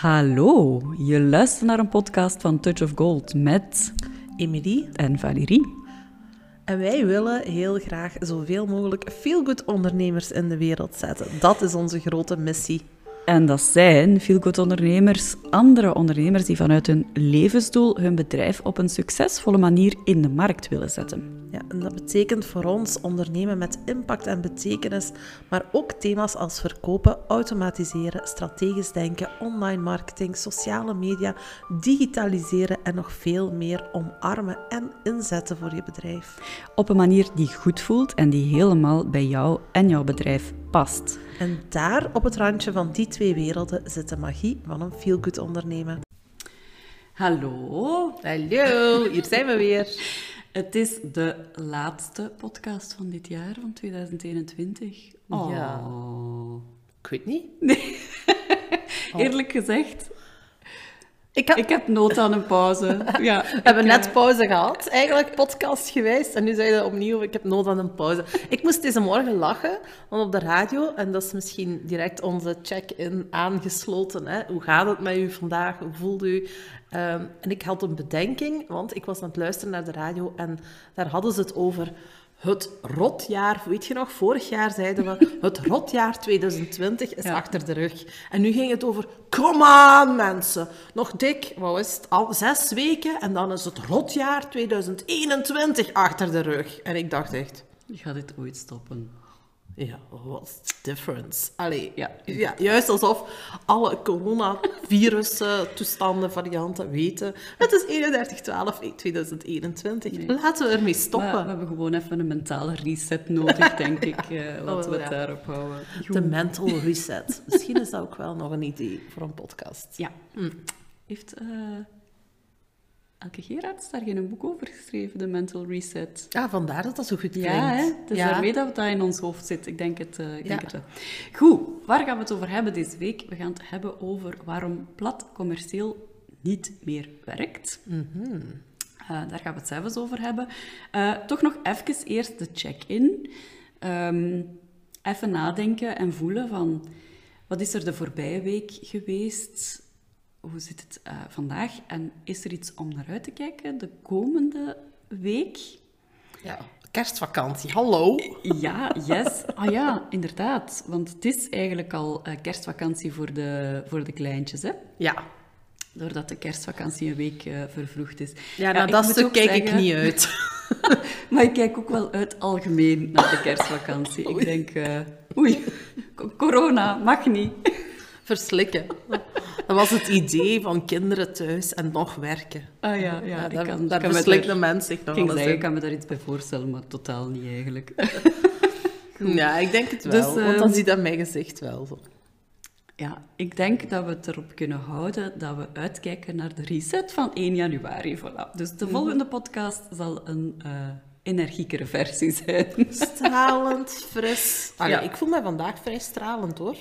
Hallo, je luistert naar een podcast van Touch of Gold met Emilie en Valérie. en wij willen heel graag zoveel mogelijk feel-good ondernemers in de wereld zetten. Dat is onze grote missie. En dat zijn feelgood ondernemers, andere ondernemers die vanuit hun levensdoel hun bedrijf op een succesvolle manier in de markt willen zetten. Ja, en dat betekent voor ons ondernemen met impact en betekenis, maar ook thema's als verkopen, automatiseren, strategisch denken, online marketing, sociale media, digitaliseren en nog veel meer omarmen en inzetten voor je bedrijf. Op een manier die goed voelt en die helemaal bij jou en jouw bedrijf past. En daar op het randje van die twee werelden zit de magie van een feel-good ondernemen. Hallo, Hallo, hier zijn we weer. het is de laatste podcast van dit jaar, van 2021. Oh. Ja. Ik weet niet. Eerlijk gezegd, Ik heb, ik heb nood aan een pauze. Ja, we hebben ik, net eh, pauze gehad, eigenlijk podcast geweest. En nu zei je opnieuw, ik heb nood aan een pauze. Ik moest deze morgen lachen, want op de radio, en dat is misschien direct onze check-in aangesloten. Hè? Hoe gaat het met u vandaag? Hoe voelt u? Ehm, en ik had een bedenking, want ik was aan het luisteren naar de radio en daar hadden ze het over het rotjaar. Weet je nog, vorig jaar zeiden we, het rotjaar 2020 is Ja. achter de rug. En nu ging het over, kom aan mensen, nog dik, wat is het, al zes weken en dan is het rotjaar 2021 achter de rug. En ik dacht echt, Je gaat dit ooit stoppen. Ja, what's the difference? Allee, Ja. ja, juist alsof alle coronavirus-toestanden, varianten weten. Het is 31-12-2021. Laten we ermee Maar stoppen. we hebben gewoon even een mentale reset nodig, denk ik. Eh, laten we het ja. daarop houden. De mental reset. Misschien is dat ook wel nog een idee voor een podcast. Ja. Heeft eh, Elke Gerards daar geen boek over geschreven, de mental reset? Ja, vandaar dat dat zo goed klinkt. Ja, hè? het is Ja. daarmee dat dat in ons hoofd zit. Ik denk het, eh, ik denk Ja. het wel. Goed, waar gaan we het over hebben deze week? We gaan het hebben over waarom plat commercieel niet meer werkt. Mhm. Eh, daar gaan we het zelfs over hebben. Eh, toch nog even eerst de check-in. Ehm, even nadenken en voelen van... Wat is er de voorbije week geweest? Hoe zit het eh, vandaag? En is er iets om naar uit te kijken de komende week? Ja, kerstvakantie, hallo. Ja, yes. Ah ja, inderdaad. Want het is eigenlijk al eh, kerstvakantie voor de, voor de kleintjes, hè? Ja, Doordat de kerstvakantie een week eh, vervroegd is. ja, naar ik dat stuk kijk ik niet uit. Maar ik kijk ook wel uit algemeen naar de kerstvakantie. Ik denk, oei, co- corona, mag niet. Verslikken. Dat was het idee van kinderen thuis en nog werken. Ah ja, ja, ik daar kan, daar ik kan de mens zich nog wel ik kan me daar iets bij voorstellen, maar totaal niet eigenlijk. Ja, ik denk het wel. Dus, want ehm, dan zie je dat mijn gezicht wel zo. Ja, ik denk dat we het erop kunnen houden dat we uitkijken naar de reset van 1 januari. Voilà. Dus Mhm. de volgende podcast zal een eh, energiekere versie zijn. Stralend, fris. Allee, Ja. Ik voel me vandaag vrij stralend, hoor.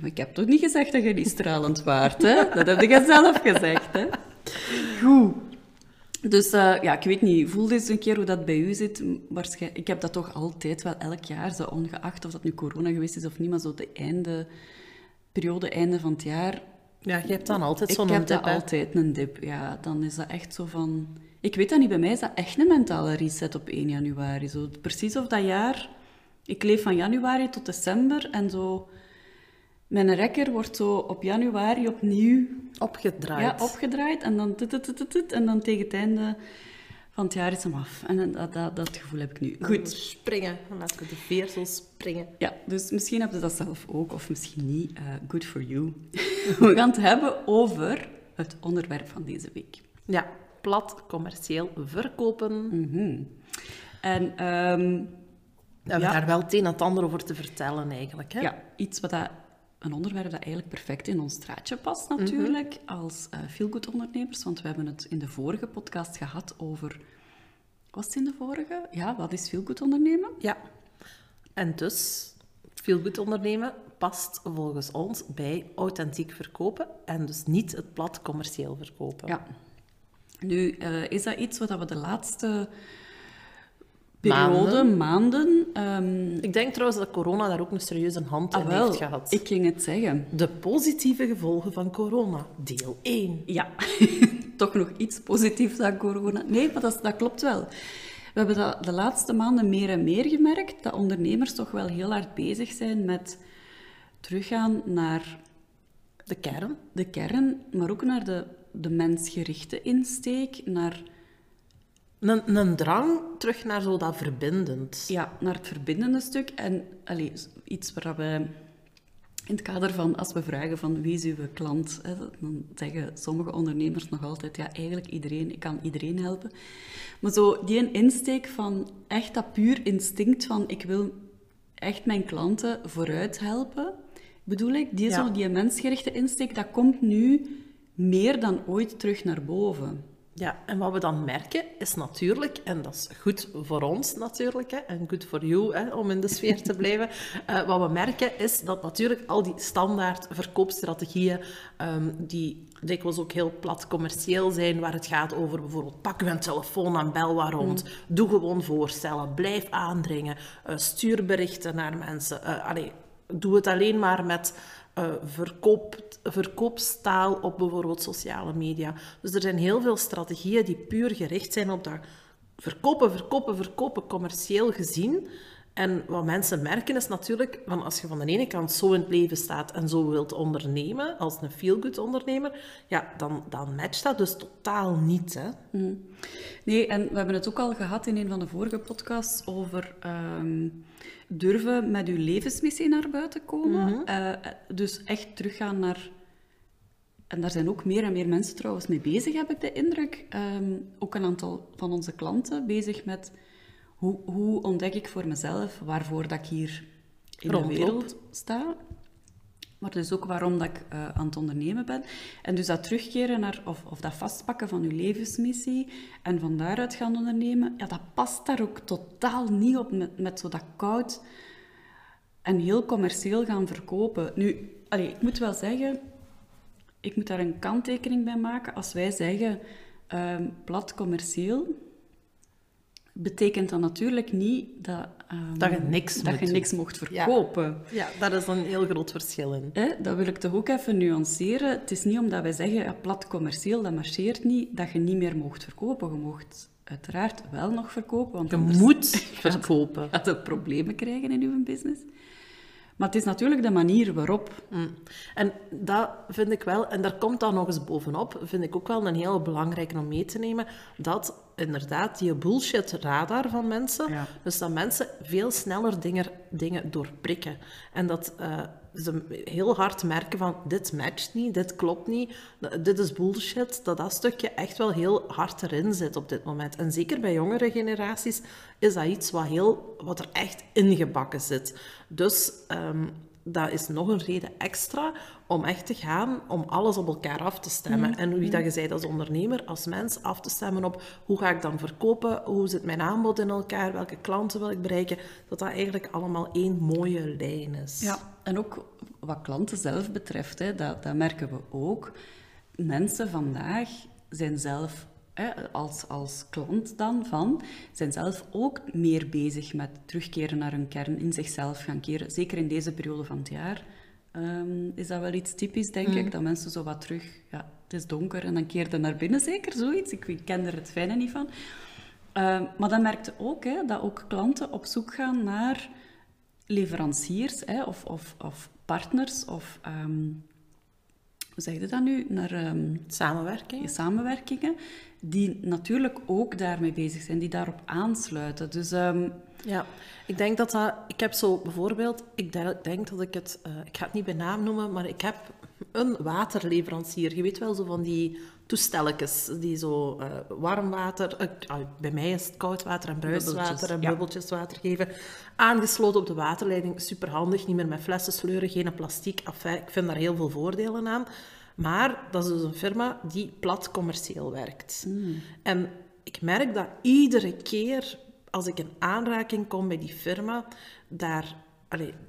Maar Ik heb toch niet gezegd dat je niet stralend waart, hè? Dat heb je zelf gezegd, hè? Goed. Dus eh, ja, ik weet niet, voel eens een keer hoe dat bij u zit. Waarschijn- ik heb dat toch altijd wel elk jaar, zo ongeacht of dat nu corona geweest is of niet, maar zo de einde, periode, einde van het jaar, Ja, je hebt dan altijd ik zo'n heb dip, dat hè. altijd een dip. Ja, dan is dat echt zo van... Ik weet dat niet, bij mij is dat echt een mentale reset op 1 januari. Zo, precies of dat jaar... Ik leef van januari tot december en zo... Mijn rekker wordt zo op januari opnieuw Opgedraaid. ja, opgedraaid en dan, tut, en dan tegen het einde van het jaar is hem af. En dat, dat, dat gevoel heb ik nu. Goed. Springen. Laten we de veersels springen. Ja, dus misschien heb je dat zelf ook, of misschien niet. Eh, good for you. We gaan het hebben over het onderwerp van deze week. Ja, plat, commercieel verkopen. Mhm. En ehm, We hebben Ja. daar wel het een en het ander over te vertellen, eigenlijk. Hè? ja, iets wat dat, een onderwerp dat eigenlijk perfect in ons straatje past natuurlijk, als feelgood ondernemers. Want we hebben het in de vorige podcast gehad over... Was het in de vorige? Ja, wat is feelgood ondernemen? Ja. En dus, veel goed ondernemen past volgens ons bij authentiek verkopen en dus niet het plat commercieel verkopen. Ja. Nu, eh, is dat iets wat we de laatste periode, maanden. ehm, Ik denk trouwens dat corona daar ook een serieuze hand in ah, wel, heeft gehad. ik ging het zeggen. De positieve gevolgen van corona, deel 1. Ja, toch nog iets positiefs aan corona. Nee, maar dat, dat klopt wel. We hebben dat de laatste maanden meer en meer gemerkt, dat ondernemers toch wel heel hard bezig zijn met teruggaan naar De kern. de kern, maar ook naar de, de mensgerichte insteek, naar, Een, een drang terug naar zo dat verbindend. ja, naar het verbindende stuk. En allee, iets waar we in het kader van, als we vragen van wie is uw klant, hè, dan zeggen sommige ondernemers nog altijd, ja, eigenlijk iedereen, ik kan iedereen helpen. Maar zo die insteek van echt dat puur instinct van, ik wil echt mijn klanten vooruit helpen, bedoel ik, die, Ja. zo, die mensgerichte insteek, dat komt nu meer dan ooit terug naar boven. Ja, en wat we dan merken is natuurlijk, en dat is goed voor ons natuurlijk, hè, en goed voor jou hè, om in de sfeer te blijven. eh, wat we merken is dat natuurlijk al die standaard verkoopstrategieën, ehm, die dikwijls ook heel plat commercieel zijn, waar het gaat over bijvoorbeeld pak een telefoon en bel waar rond, doe gewoon voorstellen, blijf aandringen, eh, stuur berichten naar mensen. eh, allee, doe het alleen maar met eh, verkoop, verkoopstaal op bijvoorbeeld sociale media. Dus er zijn heel veel strategieën die puur gericht zijn op dat verkopen, verkopen, verkopen, commercieel gezien. En wat mensen merken is natuurlijk, van als je van de ene kant zo in het leven staat en zo wilt ondernemen, als een feel-good ondernemer, ja, dan, dan matcht dat dus totaal niet. Hè? Nee, en we hebben het ook al gehad in een van de vorige podcasts over ehm, durven met uw levensmissie naar buiten komen. Eh, dus echt teruggaan naar... En daar zijn ook meer en meer mensen trouwens mee bezig, heb ik de indruk. Ehm, ook een aantal van onze klanten bezig met hoe, hoe ontdek ik voor mezelf waarvoor dat ik hier in Rondloop. de wereld sta. Maar dus ook waarom dat ik eh, aan het ondernemen ben. En dus dat terugkeren naar, of, of dat vastpakken van uw levensmissie en van daaruit gaan ondernemen, ja, dat past daar ook totaal niet op met, met zo dat koud en heel commercieel gaan verkopen. Nu, allee, ik moet wel zeggen, ik moet daar een kanttekening bij maken. Als wij zeggen ehm, plat commercieel, betekent dat natuurlijk niet dat, ehm, Dat je niks dat je doen. niks mocht verkopen. Ja, daar is een heel groot verschil in. Hè, dat wil ik toch ook even nuanceren. Het is niet omdat wij zeggen, ja, plat commercieel, dat marcheert niet, dat je niet meer mocht verkopen. Je mocht uiteraard wel nog verkopen, want Je moet verkopen. gaat je problemen krijgen in je business. Maar het is natuurlijk de manier waarop. Mm. En dat vind ik wel, en daar komt dan nog eens bovenop, vind ik ook wel een heel belangrijke om mee te nemen, dat inderdaad die bullshit-radar van mensen, Ja. dus dat mensen veel sneller dingen, dingen doorprikken. En dat eh, ze heel hard merken van, dit matcht niet, dit klopt niet, dit is bullshit, dat dat stukje echt wel heel hard erin zit op dit moment. En zeker bij jongere generaties is dat iets wat, heel, wat er echt ingebakken zit. Dus... ehm, dat is nog een reden extra om echt te gaan, om alles op elkaar af te stemmen. En hoe dat je zei als ondernemer, als mens, af te stemmen op hoe ga ik dan verkopen, hoe zit mijn aanbod in elkaar, welke klanten wil ik bereiken, dat dat eigenlijk allemaal één mooie lijn is. Ja, en ook wat klanten zelf betreft, hè, dat, dat merken we ook. Mensen vandaag zijn zelf, als, als klant dan van, zijn zelf ook meer bezig met terugkeren naar hun kern, in zichzelf gaan keren. Zeker in deze periode van het jaar ehm, is dat wel iets typisch, denk ik, dat mensen zo wat terug... Ja, het is donker en dan keer je naar binnen, zeker, zoiets. Ik, ik ken er het fijne niet van. Ehm, maar dan merkte ook hè, dat ook klanten op zoek gaan naar leveranciers hè, of, of, of partners of ehm, hoe zeg je dat nu? Naar ehm, Samenwerking. samenwerkingen die natuurlijk ook daarmee bezig zijn, die daarop aansluiten. Dus ehm, Ja, ik denk dat dat... Ik heb zo bijvoorbeeld... Ik de- denk dat ik het... eh, ik ga het niet bij naam noemen, maar ik heb een waterleverancier. Je weet wel, zo van die toestelletjes die zo eh, warm water... eh, bij mij is het koud water en bruiswater Bubbeltjes, en ja. bubbeltjes water geven. Aangesloten op de waterleiding, superhandig. Niet meer met flessen sleuren, geen plastic. Enfin, ik vind daar heel veel voordelen aan. Maar dat is dus een firma die plat commercieel werkt. En ik merk dat iedere keer als ik in aanraking kom bij die firma, daar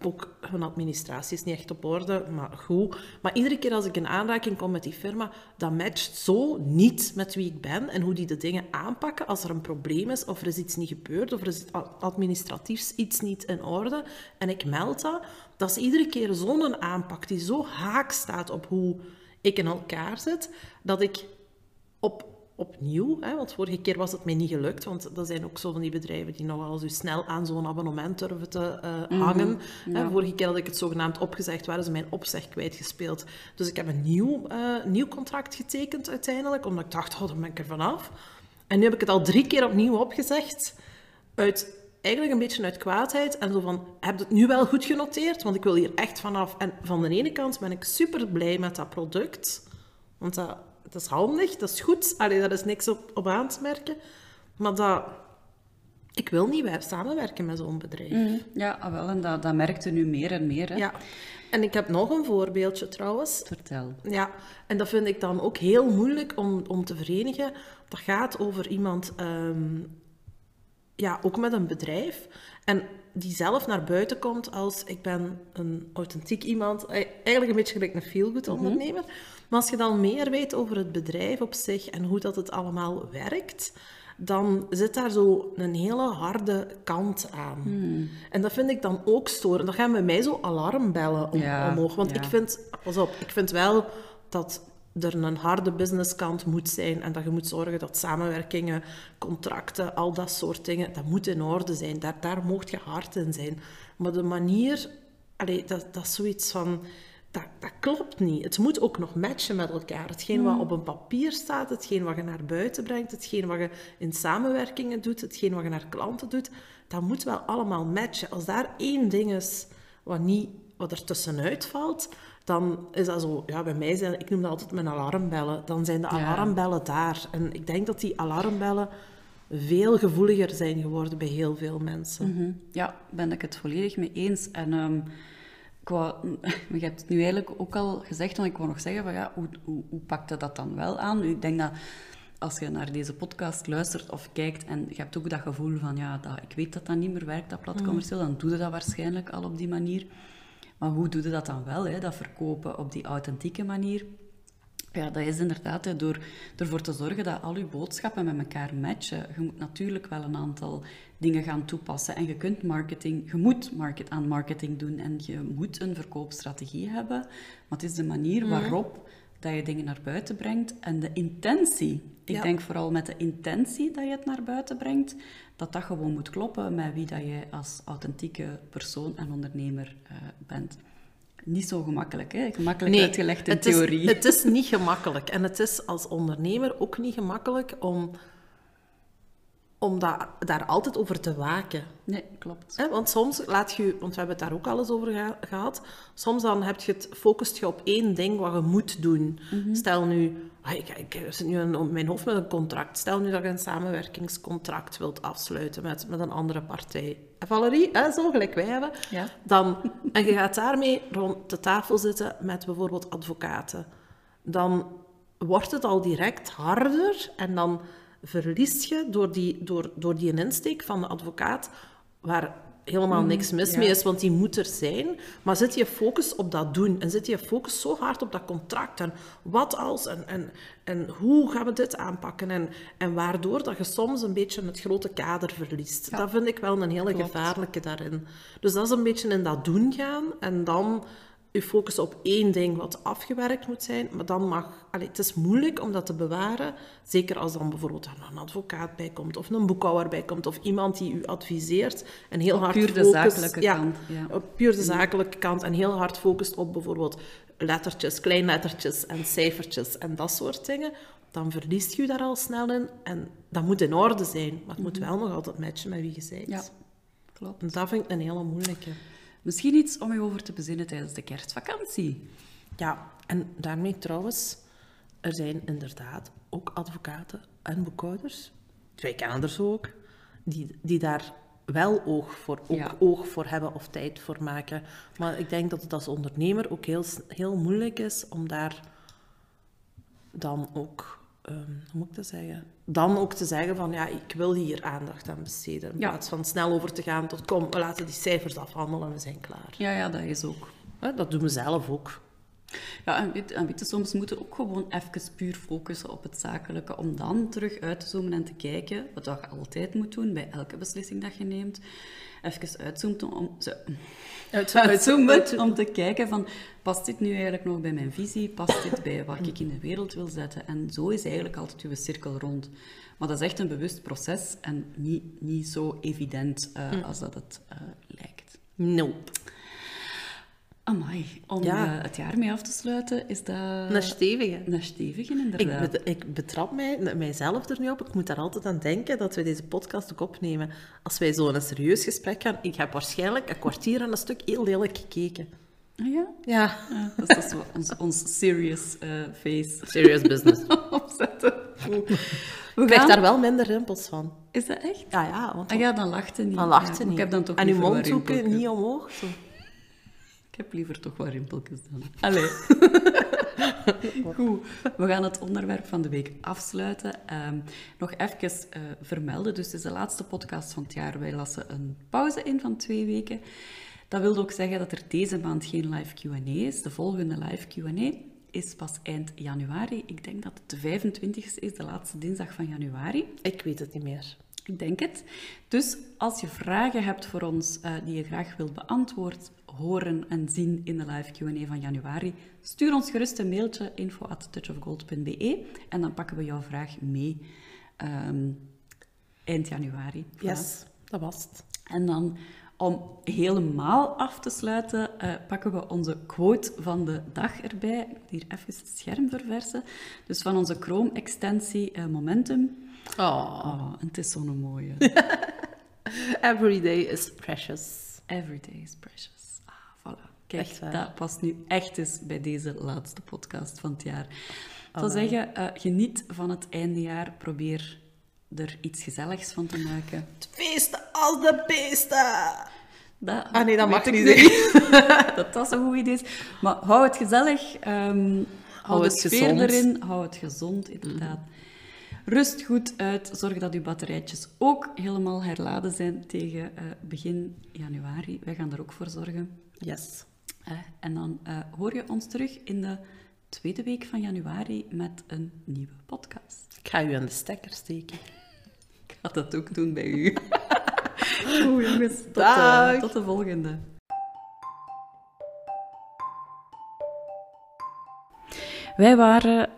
ook hun administratie is niet echt op orde, maar goed. Maar iedere keer als ik in aanraking kom met die firma, dat matcht zo niet met wie ik ben en hoe die de dingen aanpakken als er een probleem is of er is iets niet gebeurd of er is administratiefs iets niet in orde en ik meld dat. Dat is iedere keer zo'n aanpak die zo haak staat op hoe ik in elkaar zit, dat ik op opnieuw. Hè, want vorige keer was het mij niet gelukt. Want dat zijn ook zo van die bedrijven die nogal zo snel aan zo'n abonnement durven te uh, hangen. hè, vorige keer had ik het zogenaamd opgezegd, waren ze mijn opzeg kwijtgespeeld. Dus ik heb een nieuw, uh, nieuw contract getekend uiteindelijk, omdat ik dacht, oh, dan ben ik er vanaf. En nu heb ik het al drie keer opnieuw opgezegd. Uit, eigenlijk een beetje uit kwaadheid. En zo van, heb je het nu wel goed genoteerd? Want ik wil hier echt vanaf. En van de ene kant ben ik super blij met dat product. Want dat dat is handig, dat is goed. Allee, daar is niks op, op aan te merken. Maar dat... Ik wil niet samenwerken met zo'n bedrijf. Mm, ja, ah, wel, en dat, dat merkte nu meer en meer. Hè? Ja. En ik heb nog een voorbeeldje trouwens. Vertel. Ja, en dat vind ik dan ook heel moeilijk om, om te verenigen. Dat gaat over iemand, um, ja, ook met een bedrijf. En die zelf naar buiten komt als ik ben een authentiek iemand. Eigenlijk een beetje gelijk een feel-good mhm. ondernemer. Mm -hmm. Maar als je dan meer weet over het bedrijf op zich en hoe dat het allemaal werkt, dan zit daar zo een hele harde kant aan. Hmm. En dat vind ik dan ook storend. Dan gaan bij mij zo alarmbellen om, omhoog. Want ik vind, pas op, ik vind wel dat er een harde businesskant moet zijn en dat je moet zorgen dat samenwerkingen, contracten, al dat soort dingen, dat moet in orde zijn. Daar, daar mocht je hard in zijn. Maar de manier, allee, dat, dat is zoiets van dat, dat, klopt niet. Het moet ook nog matchen met elkaar. Hetgeen wat hmm. op een papier staat, hetgeen wat je naar buiten brengt, hetgeen wat je in samenwerkingen doet, hetgeen wat je naar klanten doet, dat moet wel allemaal matchen. Als daar één ding is wat, niet, wat er tussenuit valt, dan is dat zo... Ja, bij mij zijn... Ik noem dat altijd mijn alarmbellen. Dan zijn de alarmbellen daar. En ik denk dat die alarmbellen veel gevoeliger zijn geworden bij heel veel mensen. Mm -hmm. Ja, ben ik het volledig mee eens. En... Um ik je hebt het nu eigenlijk ook al gezegd, want ik wou nog zeggen, van, ja, hoe, hoe, hoe pakte dat dan wel aan? Ik denk dat als je naar deze podcast luistert of kijkt en je hebt ook dat gevoel van, ja, dat, ik weet dat dat niet meer werkt, dat platcommercieel, mm. dan doe je dat waarschijnlijk al op die manier. Maar hoe doe je dat dan wel, hè, dat verkopen op die authentieke manier? Ja, dat is inderdaad door ervoor te zorgen dat al je boodschappen met elkaar matchen. Je moet natuurlijk wel een aantal dingen gaan toepassen. En je kunt marketing, je moet market aan marketing doen en je moet een verkoopstrategie hebben. Maar het is de manier mhm. waarop dat je dingen naar buiten brengt en de intentie. Ik denk vooral met de intentie dat je het naar buiten brengt, dat dat gewoon moet kloppen met wie dat je als authentieke persoon en ondernemer uh, bent niet zo gemakkelijk, hè? Gemakkelijk uitgelegd in het theorie. Is, het is niet gemakkelijk. En het is als ondernemer ook niet gemakkelijk om om dat, daar altijd over te waken. Nee, klopt. He, want soms laat je, want we hebben het daar ook al eens over gehad, soms dan heb je het, focust je op één ding wat je moet doen. Mhm. Stel nu, ah, ik, ik zit nu in mijn hoofd met een contract, stel nu dat je een samenwerkingscontract wilt afsluiten met, met een andere partij. En Valerie, hè, zo gelijk wij hebben, ja. dan, en je gaat daarmee rond de tafel zitten met bijvoorbeeld advocaten, dan wordt het al direct harder en dan verlies je door die, door, door die insteek van de advocaat, waar helemaal niks mis mee is, want die moet er zijn. Maar zit je focus op dat doen en zit je focus zo hard op dat contract en wat als en, en, en hoe gaan we dit aanpakken en, en waardoor dat je soms een beetje het grote kader verliest. Dat vind ik wel een hele gevaarlijke daarin. Dus dat is een beetje in dat doen gaan en dan je focus op één ding wat afgewerkt moet zijn, maar dan mag... Allez, het is moeilijk om dat te bewaren, zeker als dan bijvoorbeeld een advocaat bij komt, of een boekhouder bij komt, of iemand die u adviseert en heel hard puur de zakelijke ja, kant. Ja. Op puur de zakelijke kant en heel hard focust op bijvoorbeeld lettertjes, kleinlettertjes en cijfertjes en dat soort dingen, dan verliest je daar al snel in. En dat moet in orde zijn, maar het moet mhm. wel nog altijd matchen met wie je bent. Ja, klopt. En dat vind ik een hele moeilijke. Misschien iets om je over te bezinnen tijdens de kerstvakantie. Ja, en daarmee trouwens, er zijn inderdaad ook advocaten en boekhouders, twee er ook, die, die daar wel oog voor, ook oog voor hebben of tijd voor maken. Maar ik denk dat het als ondernemer ook heel, heel moeilijk is om daar dan ook ehm, hoe moet ik dat zeggen? Dan ook te zeggen van, ja, ik wil hier aandacht aan besteden. In Ja. plaats van snel over te gaan tot, kom, we laten die cijfers afhandelen en we zijn klaar. Ja, ja, dat is ook. Dat doen we zelf ook. Ja, en weet, en weet je, soms moeten we ook gewoon even puur focussen op het zakelijke, om dan terug uit te zoomen en te kijken, wat je altijd moet doen bij elke beslissing dat je neemt. Even uitzoomen om, zo, Uit, uitzoomen om te kijken van, past dit nu eigenlijk nog bij mijn visie? Past dit bij wat ik in de wereld wil zetten? En zo is eigenlijk altijd uw cirkel rond. Maar dat is echt een bewust proces en niet, niet zo evident eh, als dat het eh, lijkt. Nope. Amai, om Ja. eh, het jaar mee af te sluiten, is dat... Een stevige. Een stevige, Ik, inderdaad. bet- ik betrap mij, mijzelf er nu op. Ik moet daar altijd aan denken dat we deze podcast ook opnemen. Als wij zo een serieus gesprek gaan, ik heb waarschijnlijk een kwartier aan een stuk heel lelijk gekeken. Ah ja? Ja. Ja, dat is dus ons, ons serious eh, face Serious business. opzetten. Ik krijg daar wel minder rimpels van. Is dat echt? Ja, ja. Want Ah ja, dan lacht het niet. dan lacht Ja, niet. Ik heb dan toch en uw mondhoeken niet omhoog. Zo. Ik heb liever toch wat rimpeltjes dan. Allee. Goed, we gaan het onderwerp van de week afsluiten. Ehm, nog even eh, vermelden, dus het is de laatste podcast van het jaar. Wij lassen een pauze in van twee weken. Dat wil ook zeggen dat er deze maand geen live Q&A is. De volgende live Q&A is pas eind januari. Ik denk dat het de 25e is, de laatste dinsdag van januari. Ik weet het niet meer. Ik denk het. Dus als je vragen hebt voor ons eh, die je graag wilt beantwoord horen en zien in de live Q&A van januari, stuur ons gerust een mailtje info at touchofgold.be en dan pakken we jouw vraag mee ehm, eind januari. Voilà. Yes, dat was het. En dan om helemaal af te sluiten, eh, pakken we onze quote van de dag erbij. Ik moet hier even het scherm verversen. Dus van onze Chrome-extensie eh, Momentum. Oh. Oh, en het is zo'n mooie. Every day is precious. Every day is precious. Ah, voilà. Kijk, Echt dat past nu echt eens bij deze laatste podcast van het jaar. Ik zou zeggen, eh, geniet van het eindejaar. Probeer er iets gezelligs van te maken. Het feesten als de beesten. Dat Ah nee, dat mag niet zeggen. dat dat een goed idee. Maar hou het gezellig. ehm, hou het de sfeer gezond. erin. Hou het gezond, inderdaad. Rust goed uit. Zorg dat uw batterijtjes ook helemaal herladen zijn tegen eh, begin januari. Wij gaan er ook voor zorgen. Yes. Eh, en dan eh, hoor je ons terug in de tweede week van januari met een nieuwe podcast. Ik ga u aan de stekker steken. Ik ga dat ook doen bij u. Goed jongens, tot, tot de volgende. Wij waren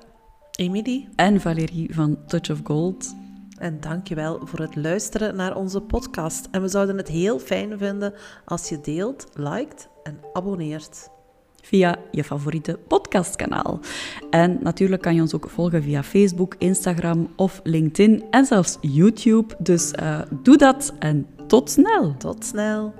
Emily, en Valérie van Touch of Gold. en dankjewel voor het luisteren naar onze podcast. En we zouden het heel fijn vinden als je deelt, liked en abonneert. via je favoriete podcastkanaal. En natuurlijk kan je ons ook volgen via Facebook, Instagram of LinkedIn en zelfs YouTube. Dus eh, doe dat en tot snel! Tot snel.